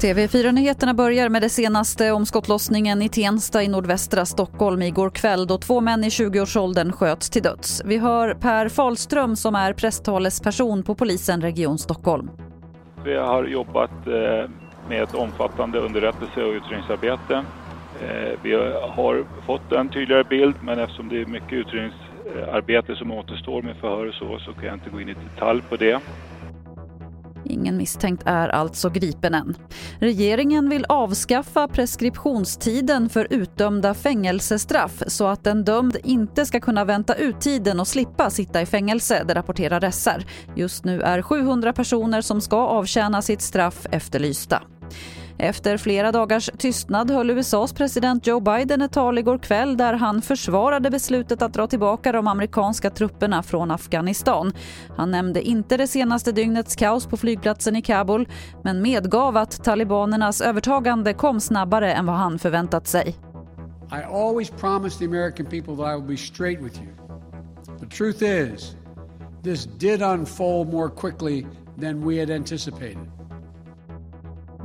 TV4-nyheterna börjar med det senaste om skottlossningen i Tensta i nordvästra Stockholm igår kväll då två män i 20-årsåldern sköts till döds. Vi hör Per Falström som är presstalesperson på polisen Region Stockholm. Vi har jobbat eh, med ett omfattande underrättelse och utredningsarbete. Eh, vi har fått en tydligare bild men eftersom det är mycket utrednings Eh, arbete som återstår med förhör och så, så kan jag inte gå in i detalj på det. Ingen misstänkt är alltså gripen än. Regeringen vill avskaffa preskriptionstiden för utdömda fängelsestraff så att en dömd inte ska kunna vänta ut tiden och slippa sitta i fängelse, det rapporterar SR. Just nu är 700 personer som ska avtjäna sitt straff efterlysta. Efter flera dagars tystnad höll USAs president Joe Biden ett tal igår kväll där han försvarade beslutet att dra tillbaka de amerikanska trupperna från Afghanistan. Han nämnde inte det senaste dygnets kaos på flygplatsen i Kabul men medgav att talibanernas övertagande kom snabbare än vad han förväntat sig. I always promised the American people that I would be straight with you. The truth is, this did unfold more quickly than we had anticipated.